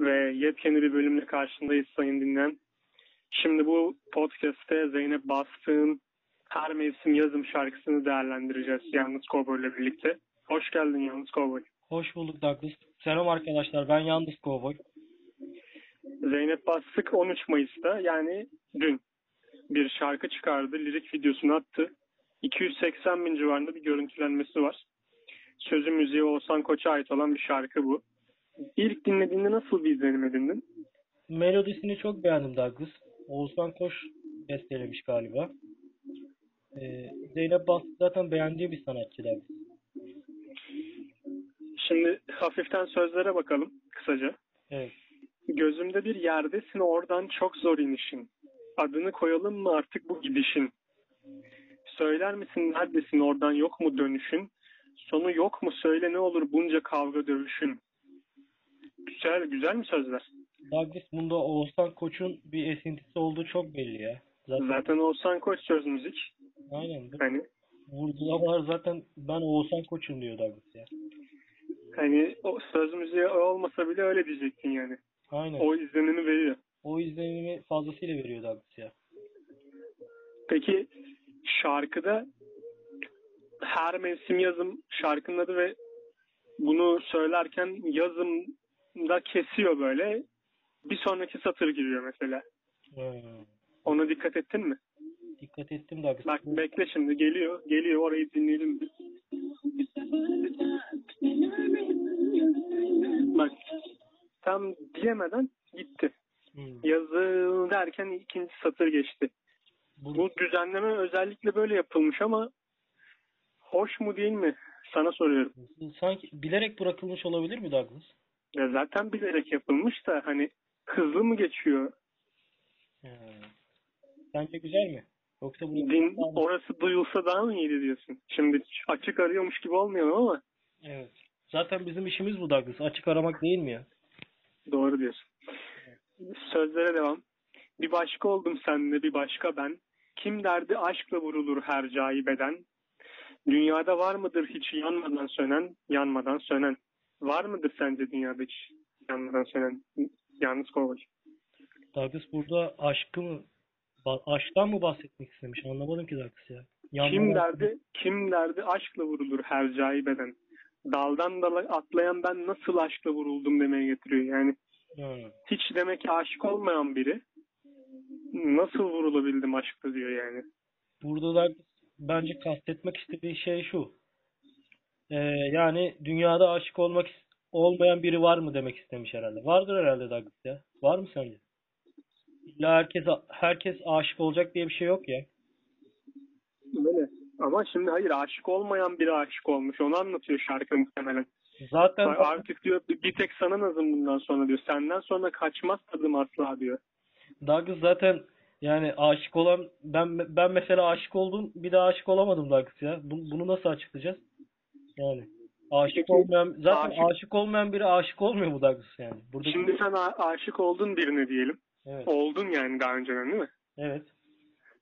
ve yepyeni bir bölümle karşındayız sayın dinleyen. Şimdi bu podcast'te Zeynep Bastık'ın Her Mevsim Yazım şarkısını değerlendireceğiz Yalnız Cowboy ile birlikte. Hoş geldin Yalnız Cowboy. Hoş bulduk Douglas. Selam arkadaşlar ben Yalnız Cowboy. Zeynep Bastık 13 Mayıs'ta yani dün bir şarkı çıkardı. Lirik videosunu attı. 280 bin civarında bir görüntülenmesi var. Sözü müziği Oğuzhan Koç'a ait olan bir şarkı bu. İlk dinlediğinde nasıl bir izlenim edindin? Melodisini çok beğendim Douglas. Oğuzhan Koç bestelemiş galiba. Ee, Zeynep Bastık zaten beğendiği bir sanatçı Douglas. Şimdi hafiften sözlere bakalım kısaca. Evet. Gözümde bir yerdesin oradan çok zor inişin. Adını koyalım mı artık bu gidişin? Söyler misin neredesin oradan yok mu dönüşün? Sonu yok mu söyle ne olur bunca kavga dövüşün? Güzel, güzel mi sözler? Douglas bunda Oğuzhan Koç'un bir esintisi olduğu çok belli ya. Zaten, Zaten Oğuzhan Koç söz müzik. aynen. Hani vurgulamalar zaten ben Oğuzhan Koç'um diyor Douglas ya. hani o söz müziği olmasa bile öyle diyecektin yani. Aynen. O izlenimi veriyor. O izlenimi fazlasıyla veriyor Douglas ya. Peki şarkıda her mevsim yazım şarkının adı ve bunu söylerken yazımda kesiyor böyle. Bir sonraki satır giriyor mesela. Hmm. Ona dikkat ettin mi? Dikkat ettim Douglas. Bak bekle şimdi geliyor. Geliyor orayı dinleyelim. Bak tam diyemeden gitti. Hmm. Yazı derken ikinci satır geçti. Bu, Bu düzenleme özellikle böyle yapılmış ama hoş mu değil mi? Sana soruyorum. sanki bilerek bırakılmış olabilir mi Douglas? Ya zaten bilerek yapılmış da hani hızlı mı geçiyor? Hmm. Sence güzel mi? Yoksa bu Din, orası duyulsa daha mı iyiydi diyorsun? Şimdi açık arıyormuş gibi olmayalım ama Evet. Zaten bizim işimiz bu Douglas. Açık aramak değil mi ya? doğru diyorsun. Sözlere devam. Bir başka oldum senle bir başka ben. Kim derdi aşkla vurulur her caibeden. Dünyada var mıdır hiç yanmadan sönen, yanmadan sönen? Var mıdır sence dünyada hiç yanmadan sönen? Yalnız kovboy. Douglas burada aşkı mı aşktan mı bahsetmek istemiş? Anlamadım ki Douglas ya. Kim Yanmadan- derdi, kim derdi aşkla vurulur her caibeden. Daldan dala atlayan ben nasıl aşkla vuruldum demeye getiriyor. Yani Hmm. hiç demek ki aşık olmayan biri nasıl vurulabildim aşkla diyor yani. Burada Douglas bence kastetmek istediği şey şu. Ee, yani dünyada aşık olmak olmayan biri var mı demek istemiş herhalde. Vardır herhalde Douglas ya. Var mı sence? İlla herkes herkes aşık olacak diye bir şey yok ya. Böyle. Ama şimdi hayır aşık olmayan biri aşık olmuş. Onu anlatıyor şarkı muhtemelen. Zaten Artık diyor bir tek sana nazım bundan sonra diyor. Senden sonra kaçmaz tadım asla diyor. Douglas zaten yani aşık olan ben ben mesela aşık oldum bir daha aşık olamadım Douglas ya. Bu- Bunu nasıl açıklayacağız? Yani aşık Peki, olmayan zaten aşık- aşık olmayan biri aşık olmuyor bu Douglas yani. Burada Şimdi sen aşık oldun birine diyelim. evet. Oldun yani daha önceden değil mi? Evet.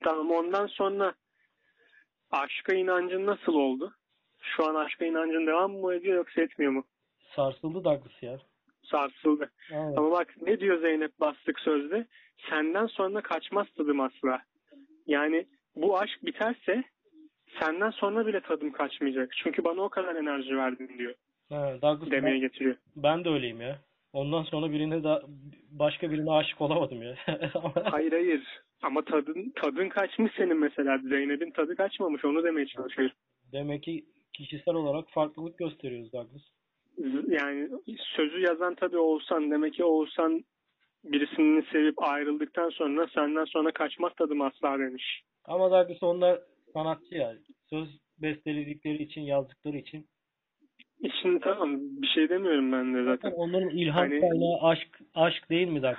Tamam ondan sonra aşka inancın nasıl oldu? Şu an aşka inancın devam mı ediyor yoksa etmiyor mu? Sarsıldı Douglas ya. Sarsıldı. Evet. Ama bak ne diyor Zeynep Bastık sözde? Senden sonra kaçmaz tadım asla. Yani bu aşk biterse senden sonra bile tadım kaçmayacak. Çünkü bana o kadar enerji verdin diyor. Evet, Douglas Demeye ben, getiriyor. ben de öyleyim ya. Ondan sonra birine da başka birine aşık olamadım ya. Hayır hayır. Ama tadın tadın kaçmış senin mesela. Zeynep'in tadı kaçmamış. Onu demeye çalışıyorum. Demek ki kişisel olarak farklılık gösteriyoruz Douglas. Yani sözü yazan tabii Oğuzhan. Demek ki Oğuzhan birisini sevip ayrıldıktan sonra senden sonra kaçmaz tadım asla demiş. Ama Douglas onlar sanatçı yani. Söz besteledikleri için, yazdıkları için. Şimdi tamam bir şey demiyorum ben de Zaten zaten. onların ilham Hani- kaynağı aşk aşk değil mi ya?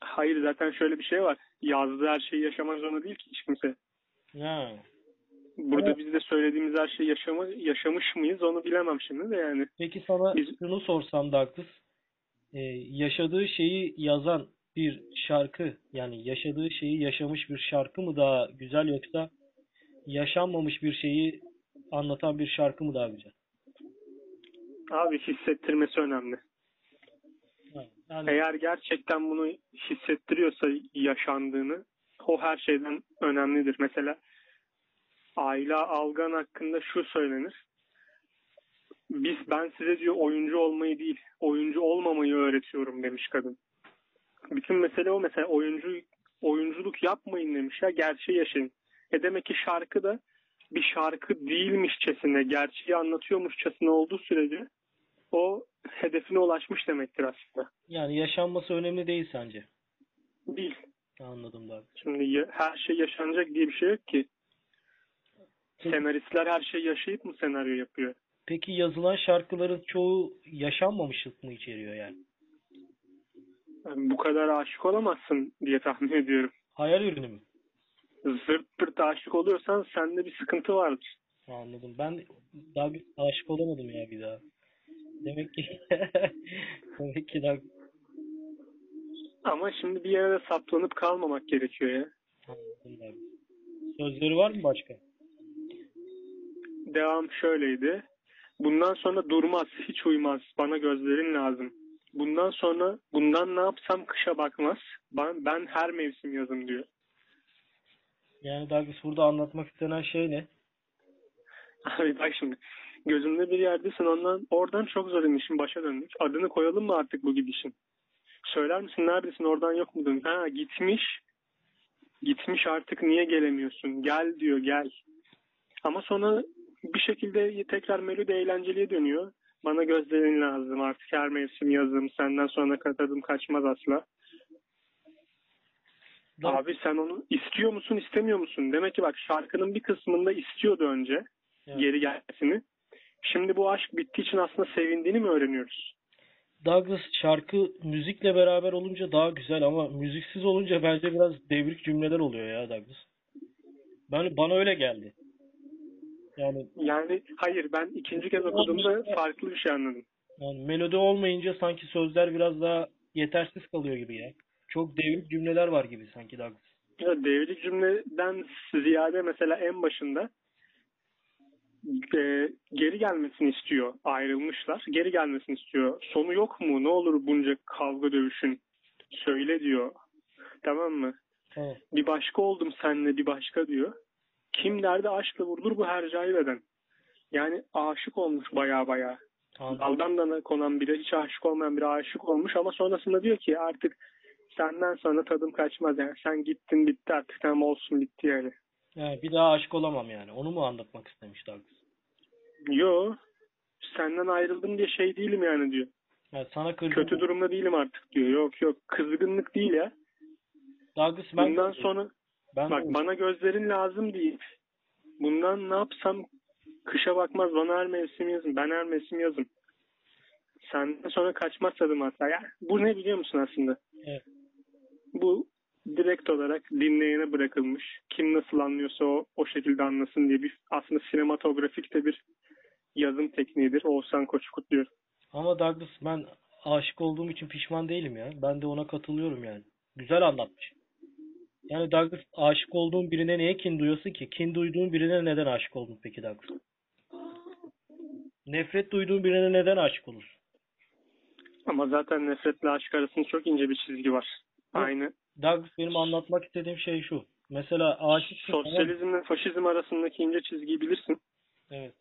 Hayır zaten şöyle bir şey var. Yazdığı her şeyi yaşamak zorunda değil ki hiç kimse. Ha. Burada Evet. biz de söylediğimiz her şeyi yaşama, yaşamış mıyız onu bilemem şimdi de yani. Peki sana Biz- şunu sorsam Douglas. Ee, yaşadığı şeyi yazan bir şarkı yani yaşadığı şeyi yaşamış bir şarkı mı daha güzel yoksa yaşanmamış bir şeyi anlatan bir şarkı mı daha güzel? Abi hissettirmesi önemli. Yani Eğer gerçekten bunu hissettiriyorsa yaşandığını o her şeyden önemlidir. Mesela Ayla Algan hakkında şu söylenir. Biz ben size diyor oyuncu olmayı değil, oyuncu olmamayı öğretiyorum demiş kadın. Bütün mesele o mesela oyuncu oyunculuk yapmayın demiş ya gerçeği yaşayın. E demek ki şarkı da bir şarkı değilmişçesine, gerçeği anlatıyormuşçasına olduğu sürece o hedefine ulaşmış demektir aslında. yani yaşanması önemli değil sence. Değil. Anladım da. Şimdi her şey yaşanacak diye bir şey yok ki. Senaristler her şeyi yaşayıp mı senaryo yapıyor? Peki yazılan şarkıların çoğu yaşanmamışlık mı içeriyor yani? Yani bu kadar aşık olamazsın diye tahmin ediyorum. Hayal ürünü mü? Zırt pırt aşık oluyorsan sende bir sıkıntı vardır. Anladım. Ben daha bir aşık olamadım ya bir daha. Demek ki demek ki daha Ama şimdi bir yere de saplanıp kalmamak gerekiyor ya. anladım abi. Sözleri var mı başka? Devam şöyleydi. Bundan sonra durmaz, hiç uymaz. Bana gözlerin lazım. Bundan sonra bundan ne yapsam kışa bakmaz. Ben, ben her mevsim yazım diyor. Yani Douglas burada anlatmak istenen şey ne? Abi bak şimdi gözümde bir yerdesin ondan oradan çok zor inmişim başa döndük. Adını koyalım mı artık bu gidişin? Söyler misin neredesin oradan yok mu? Ha gitmiş. Gitmiş artık niye gelemiyorsun? Gel diyor gel. Ama sonra bir şekilde tekrar melodi eğlenceliye dönüyor. Bana gözlerin lazım artık her mevsim yazım. Senden sonra katadım kaçmaz asla. Doug- Abi sen onu istiyor musun istemiyor musun? Demek ki bak şarkının bir kısmında istiyordu önce Evet. geri gelmesini. Şimdi bu aşk bittiği için aslında sevindiğini mi öğreniyoruz? Douglas şarkı müzikle beraber olunca daha güzel ama müziksiz olunca bence biraz devrik cümleler oluyor ya Douglas. Ben bana öyle geldi. Yani Yani hayır ben ikinci kez okuduğumda farklı bir şey anladım. Yani melodi olmayınca sanki sözler biraz daha yetersiz kalıyor gibi ya. Çok devrik cümleler var gibi sanki Douglas. Ya devrik cümleden ziyade mesela en başında e, geri gelmesini istiyor. Ayrılmışlar. Geri gelmesini istiyor. Sonu yok mu? Ne olur bunca kavga dövüşün? Söyle diyor. Tamam mı? Evet. Bir başka oldum senle bir başka diyor. Kim derdi aşkla vurulur bu hercai beden. Yani aşık olmuş baya baya. Daldan dana konan biri hiç aşık olmayan biri aşık olmuş ama sonrasında diyor ki artık senden sonra tadım kaçmaz yani. Sen gittin bitti artık tamam olsun bitti yani. Yani bir daha aşık olamam yani. Onu mu anlatmak istemiş Douglas? Yo senden ayrıldım diye şey değilim yani diyor. Yani sana kırgın. Kötü durumda değilim artık diyor. Yok yok kızgınlık değil ya. Douglas ben Bundan sonra ben bak bana gözlerin lazım değil. Bundan ne yapsam kışa bakmaz bana her mevsim yazın. Ben her mevsim yazım. Senden sonra kaçmaz tadım hatta. Ya, bu ne biliyor musun aslında? Evet. Bu direkt olarak dinleyene bırakılmış. Kim nasıl anlıyorsa o, o şekilde anlasın diye bir aslında sinematografik de bir yazım tekniğidir. Oğuzhan Koç'u kutluyorum. Ama Douglas ben aşık olduğum için pişman değilim ya. Ben de ona katılıyorum yani. Güzel anlatmış. Yani Douglas aşık olduğun birine niye kin duyuyorsun ki? Kin duyduğun birine neden aşık oldun peki Douglas? Nefret duyduğun birine neden aşık olursun? Ama zaten nefretle aşk arasında çok ince bir çizgi var. Aynı. Douglas benim anlatmak istediğim şey şu. Mesela mı? Sosyalizmle faşizm arasındaki ince çizgiyi bilirsin. Evet.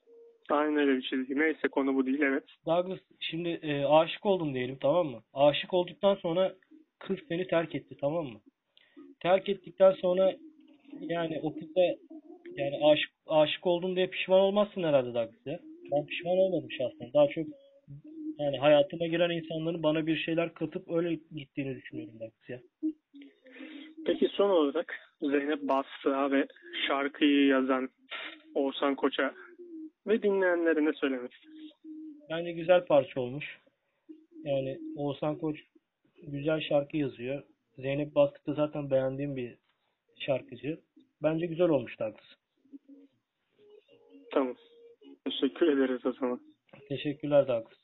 Aynı öyle bir çizgi. Neyse konu bu değil evet. Douglas şimdi e, aşık oldum diyelim tamam mı? Aşık olduktan sonra kız seni terk etti tamam mı? Terk ettikten sonra yani o kıza yani aşık aşık oldum diye pişman olmazsın herhalde Douglas ya. Ben pişman olmadım şahsen. Daha çok yani hayatıma giren insanların bana bir şeyler katıp öyle gittiğini düşünüyorum ya. Peki son olarak Zeynep Bastığa ve şarkıyı yazan Oğuzhan Koç'a ve dinleyenlere ne söylemek istersin? Bence güzel parça olmuş. Yani Oğuzhan Koç güzel şarkı yazıyor. Zeynep Bastık da zaten beğendiğim bir şarkıcı. Bence güzel olmuş Douglas. Tamam. Teşekkür ederiz o zaman. Teşekkürler Douglas.